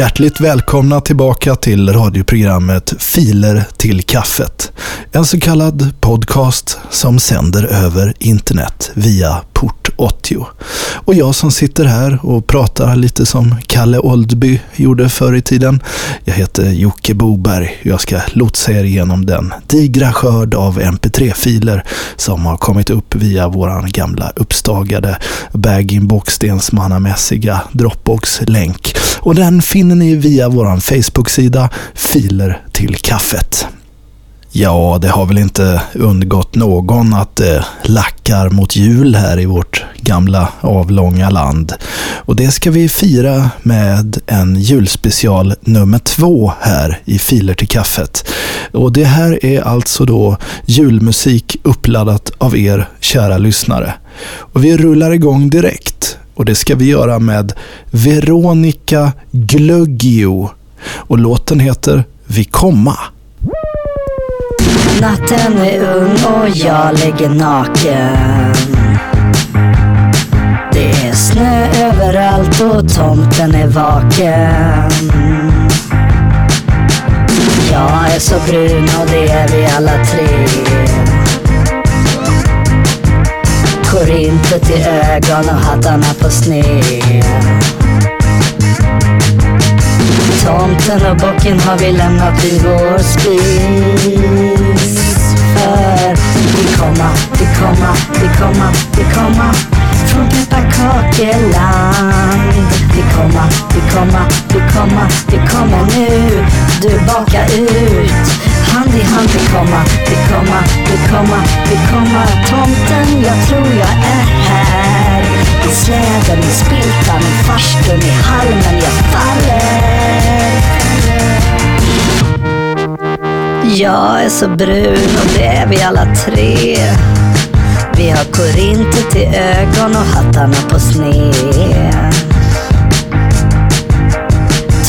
Hjärtligt välkomna tillbaka till radioprogrammet Filer till kaffet. En så kallad podcast som sänder över internet via Port 80. Och jag som sitter här och pratar lite som Kalle Oldby gjorde förr i tiden. Jag heter Jocke Boberg. och Jag ska lotsa er igenom den digra skörd av mp3-filer som har kommit upp via våran gamla uppstagade bag-in-box-stensmannamässiga Dropbox-länk. Och den finner ni via våran Facebook-sida Filer till kaffet. Ja, det har väl inte undgått någon att det lackar mot jul här i vårt gamla avlånga land. Och det ska vi fira med en julspecial nummer två här i Filer till kaffet. Och det här är alltså då julmusik uppladdat av er kära lyssnare. Och vi rullar igång direkt. Och det ska vi göra med Veronica Glöggio. Och låten heter Vi komma. Natten är ung och jag ligger naken. Det är snö överallt och tomten är vaken. Jag är så brun och det är vi alla tre. Korintet i ögon och hattarna på sned. Tomten och bocken har vi lämnat vid vår spis. För vi komma, vi komma, vi komma, vi komma från pepparkakeland. Vi komma, vi komma, vi komma, vi kommer nu. Du bakar ut. Hand i hand vi komma, vi komma, vi komma, vi komma. Tomten, jag tror jag är här. I släden, i spiltan, i farstun, i halmen jag faller. Jag är så brun och det är vi alla tre. Vi har korinter till ögon och hattarna på sned.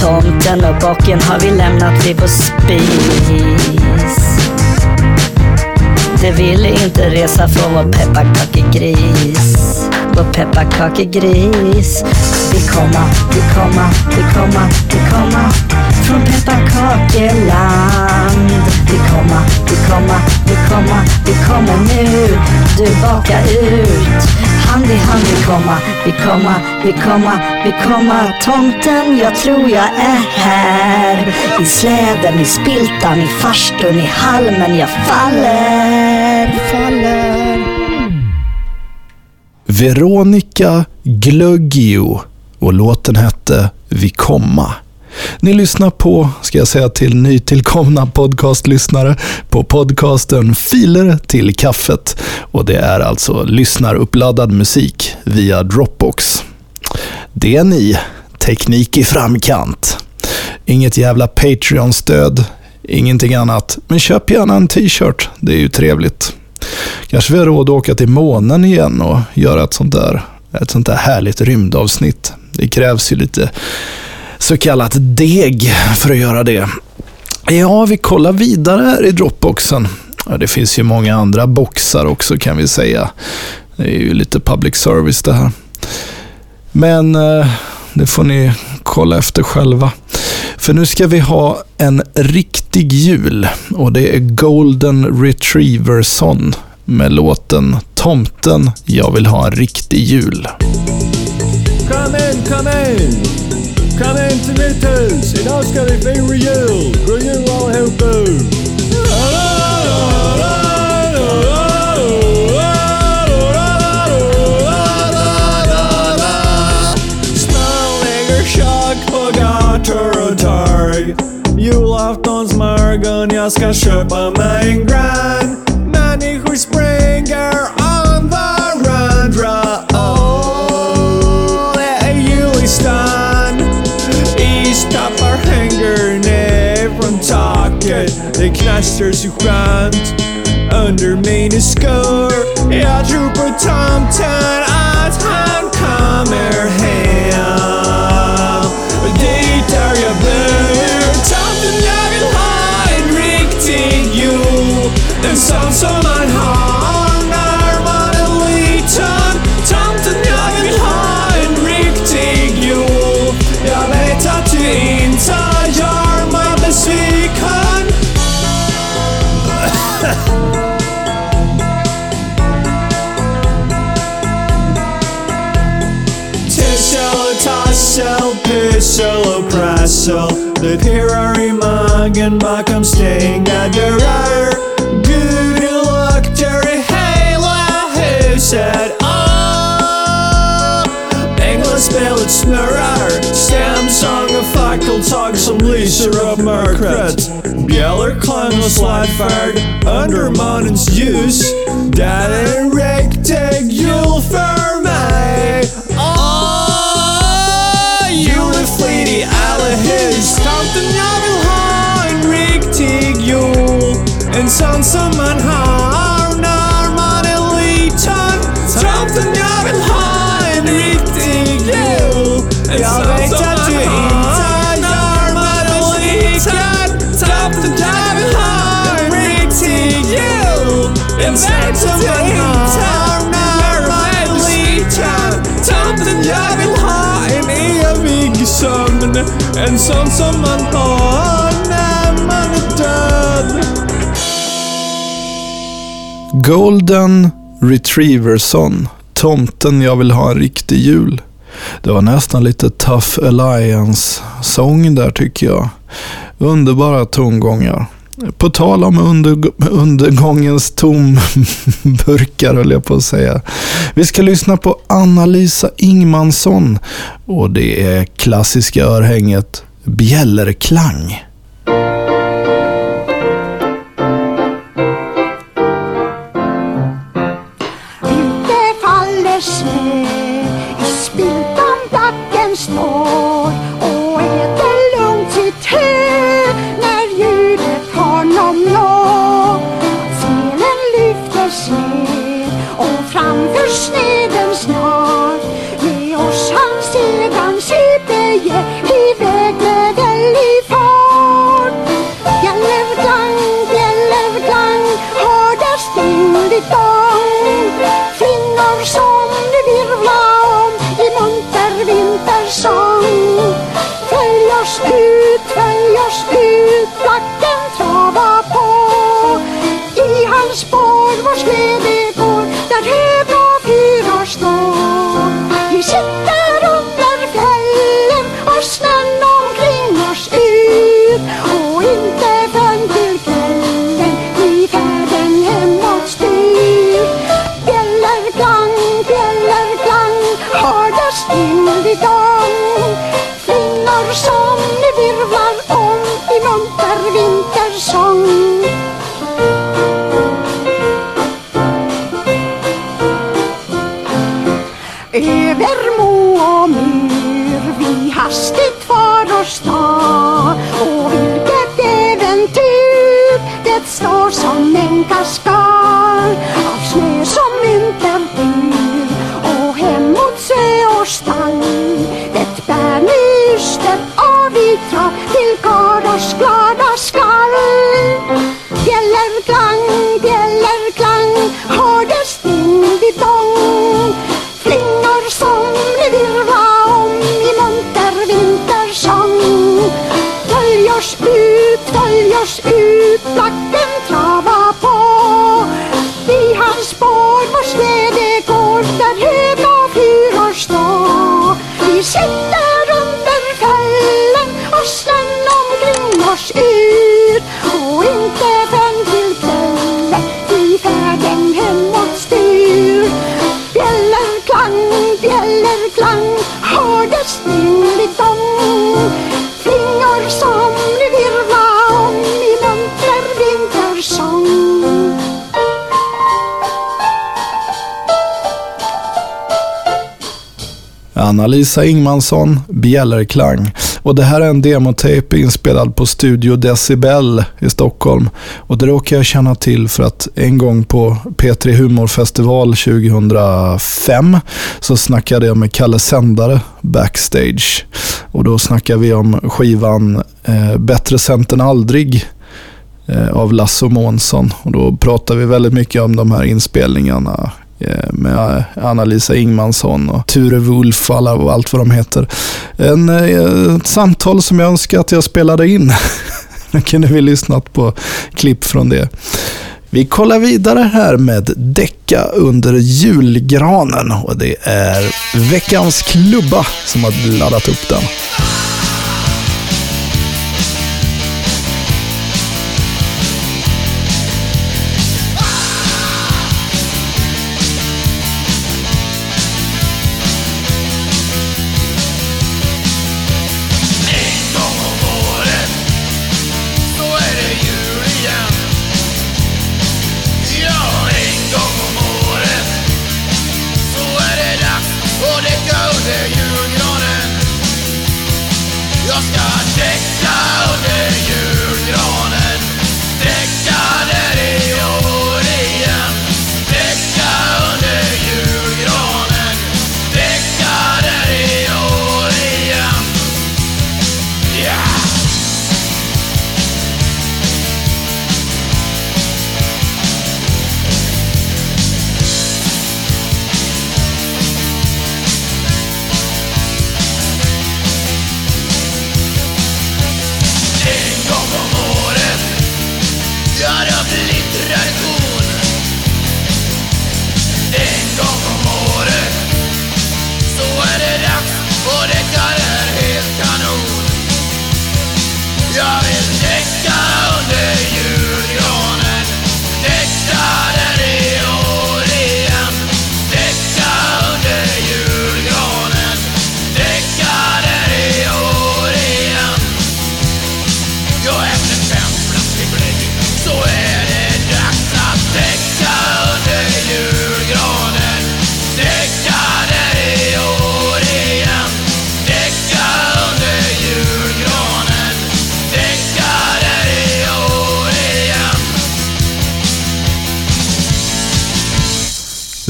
Tomten och bocken har vi lämnat vid vår spis. Det ville inte resa från vår pepparkakegris. Vår pepparkakegris. Vi komma, vi komma, vi komma, vi komma från pepparkakeland. Vi komma, vi komma, vi komma, vi kommer nu. Du bakar ut. Hand i hand vi komma, vi komma, vi komma, vi komma. Tomten, jag tror jag är här. I släden, i spiltan, i farstun, i halmen jag faller, faller. Veronica Glöggio och låten hette Vi komma. Ni lyssnar på, ska jag säga till nytillkomna podcastlyssnare, på podcasten Filer till kaffet. Och det är alltså lyssnaruppladdad musik via Dropbox. Det är ni, teknik i framkant. Inget jävla Patreon-stöd, ingenting annat. Men köp gärna en t-shirt, det är ju trevligt. Kanske vi har råd att åka till månen igen och göra ett sånt där, ett sånt där härligt rymdavsnitt. Det krävs ju lite så kallat deg för att göra det. Ja, vi kollar vidare här i Dropboxen. Ja, det finns ju många andra boxar också kan vi säga. Det är ju lite public service det här. Men eh, det får ni kolla efter själva. För nu ska vi ha en riktig jul och det är Golden Retriever Son med låten Tomten, jag vill ha en riktig jul. Come in, come in! Come in till mitt hus, idag ska vi fira jul! God jul allihop! Morgon jag ska köpa mig en gran. Människor springer om varandra. Åh, oh, det är jul i stan. Istappar hänger ner från taket. Det knastrar så skönt under mina skor. Jag tror på tomten att han kommer hem. Jul. En sån som man har när man är liten. Tomten jag vill ha en riktig jul. Jag vet att du inte gör mig besviken. Tissel, tassel, pyssel och prassel Det pirrar i magen bakom stängda dörrar Änglaspelet snurrar Stämsång och fackeltåg som lyser upp mörkret Bjällerklang och sladdfärd under månens ljus Det är en riktig jul för mig Åh, julefrid i alla hus Tomten jag vill ha en riktig jul En sån som man sån som man har när man liten Tomten jag vill ha en evig sömn En sån som man har när man är död Golden Retrieverson. Tomten jag vill ha en riktig jul. Det var nästan lite Tough Alliance-sång där tycker jag. Underbara tongångar. På tal om under, undergångens tomburkar höll jag på att säga. Vi ska lyssna på Anna-Lisa Ingmansson och det är klassiska örhänget Bjällerklang. Sitter följ oss Anna-Lisa Ingmansson, Bjällerklang. Och det här är en demotape inspelad på Studio Decibel i Stockholm. Och det råkar jag känna till för att en gång på P3 Humorfestival 2005 så snackade jag med Kalle Sändare backstage. Och då snackade vi om skivan eh, Bättre sent än aldrig eh, av Lasse Månsson. Och då pratade vi väldigt mycket om de här inspelningarna Eh, med eh, Anna-Lisa Ingmansson och Ture Wulf och alla, allt vad de heter. En, eh, ett samtal som jag önskar att jag spelade in. Nu kunde vi lyssnat på klipp från det. Vi kollar vidare här med Däcka under julgranen och det är veckans klubba som har laddat upp den. Jag ska Ja, det har blivit tradition En gång om året Så är det dags och däcka är helt kanon. Jag vill däcka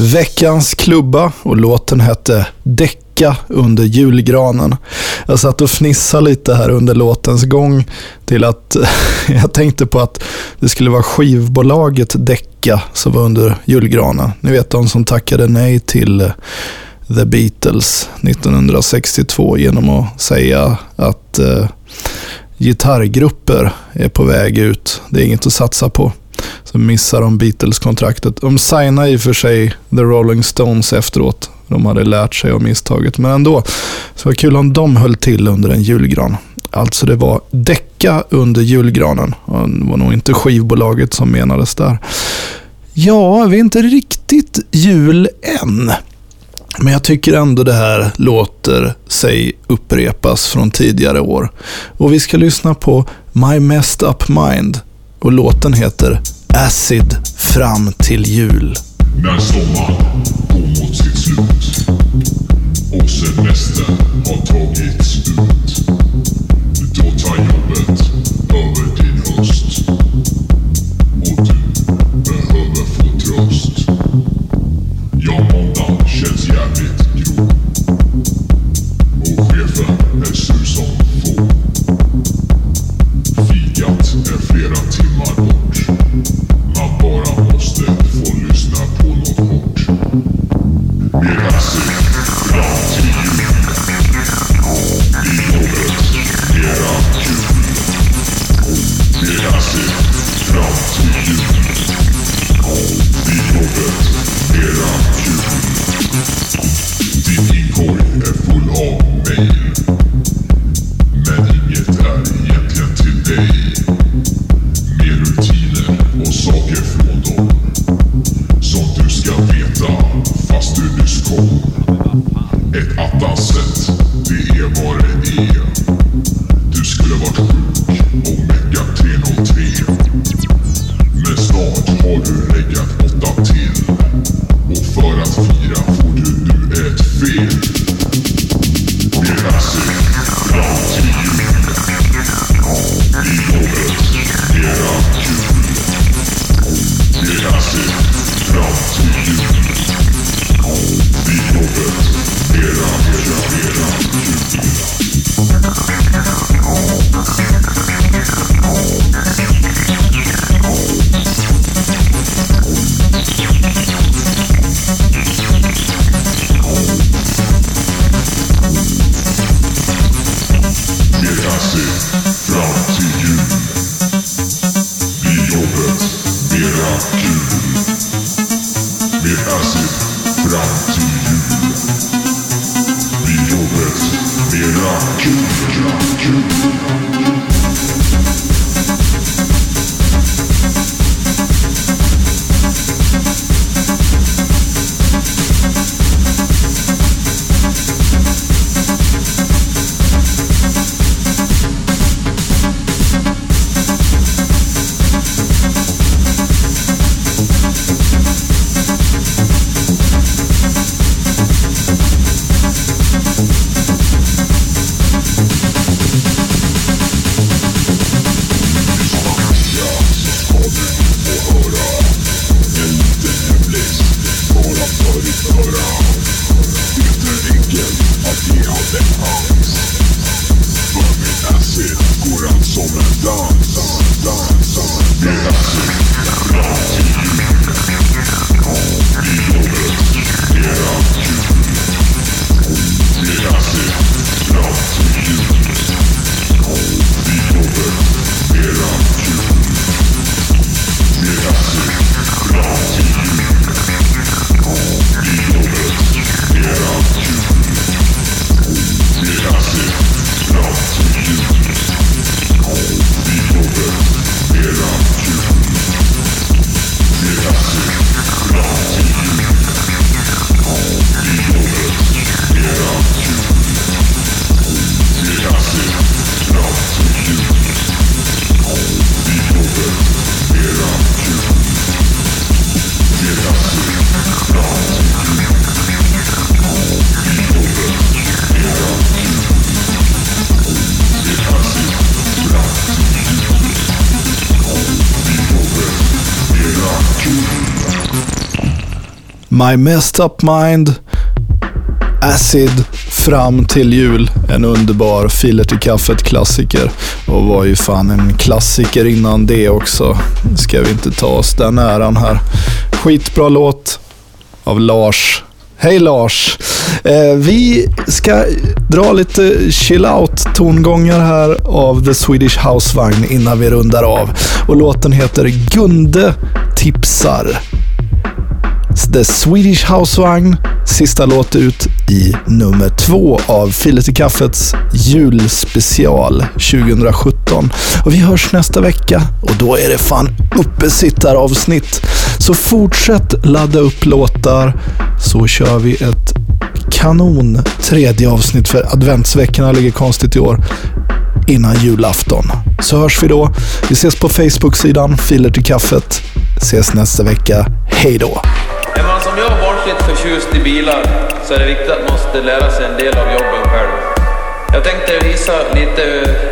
Veckans klubba och låten hette Däcka under julgranen. Jag satt och fnissade lite här under låtens gång till att jag tänkte på att det skulle vara skivbolaget Däcka som var under julgranen. Ni vet de som tackade nej till eh, The Beatles 1962 genom att säga att eh, gitarrgrupper är på väg ut. Det är inget att satsa på. Så missar de Beatles-kontraktet. De signade i och för sig The Rolling Stones efteråt. De hade lärt sig av misstaget. Men ändå, så var kul om de höll till under en julgran. Alltså det var däcka under julgranen. Och Det var nog inte skivbolaget som menades där. Ja, vi är inte riktigt jul än. Men jag tycker ändå det här låter sig upprepas från tidigare år. Och vi ska lyssna på My Messed Up Mind. Och låten heter Acid fram till jul. När sommaren går mot sitt slut och semestern har tagits ut. My Messed Up Mind, Acid, fram till jul. En underbar filer till kaffet klassiker. Och var ju fan en klassiker innan det också. Ska vi inte ta oss den äran här. Skitbra låt av Lars. Hej Lars! Eh, vi ska dra lite chill out tongångar här av The Swedish Housevagn innan vi rundar av. Och låten heter Gunde tipsar. The Swedish Housevagn, sista låt ut i nummer två av Filet i kaffets julspecial 2017. Och vi hörs nästa vecka och då är det fan uppesittaravsnitt. Så fortsätt ladda upp låtar så kör vi ett kanon tredje avsnitt för adventsveckorna ligger konstigt i år innan julafton. Så hörs vi då. Vi ses på Facebook-sidan Filer till kaffet. Ses nästa vecka. Hej då! Förtjust i bilar så är det viktigt att man måste lära sig en del av jobben själv. Jag tänkte visa lite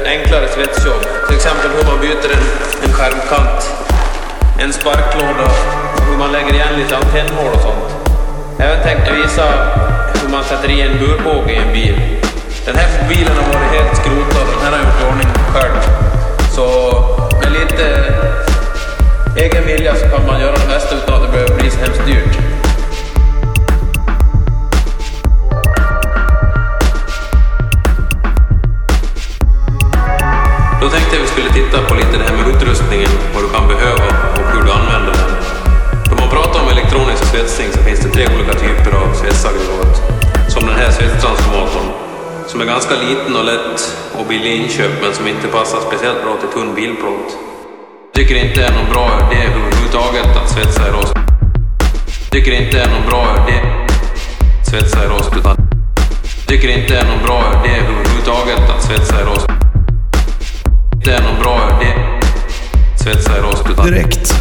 enklare svetsjobb. Till exempel hur man byter en, en skärmkant, en sparklåda och hur man lägger igen lite antennhål och sånt. Även tänkte visa hur man sätter i en burbåge i en bil. Den här bilen har varit helt skrotad och den här har jag gjort i ordning själv. Så med lite egen vilja så kan man göra det mesta utan att det behöver bli så hemskt dyrt. Utrustningen, vad du kan behöva och hur du använder den. Då man pratar om elektronisk svetsning så finns det tre olika typer av svetsaggregat. Som den här svetstransformatorn, som är ganska liten och lätt och billig i inköp men som inte passar speciellt bra till tunn bilplåt. Tycker inte det är någon bra idé överhuvudtaget att svetsa i rost. Tycker inte det är någon bra idé svetsa i rost utan tycker inte det är någon bra idé överhuvudtaget att svetsa i rost. Direkt.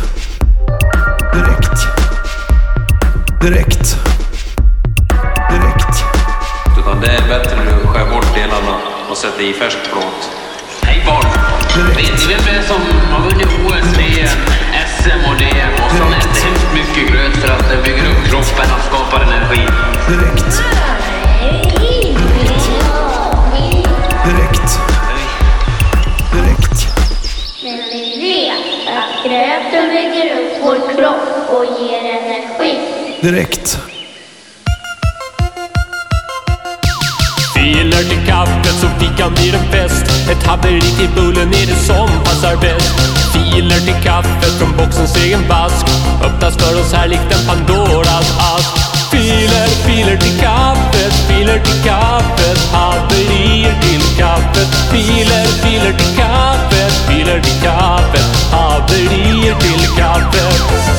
Filer till kaffet så fikan blir en fest. Ett haveri till bullen är det som passar bäst. Filer till kaffet från boxens egen vask. Öppnas för oss här likt en Pandoras ask. Filer, filer till kaffet, filer till kaffet. Haverier till kaffet. Filer, filer till kaffet, filer till kaffet. Haverier till kaffet.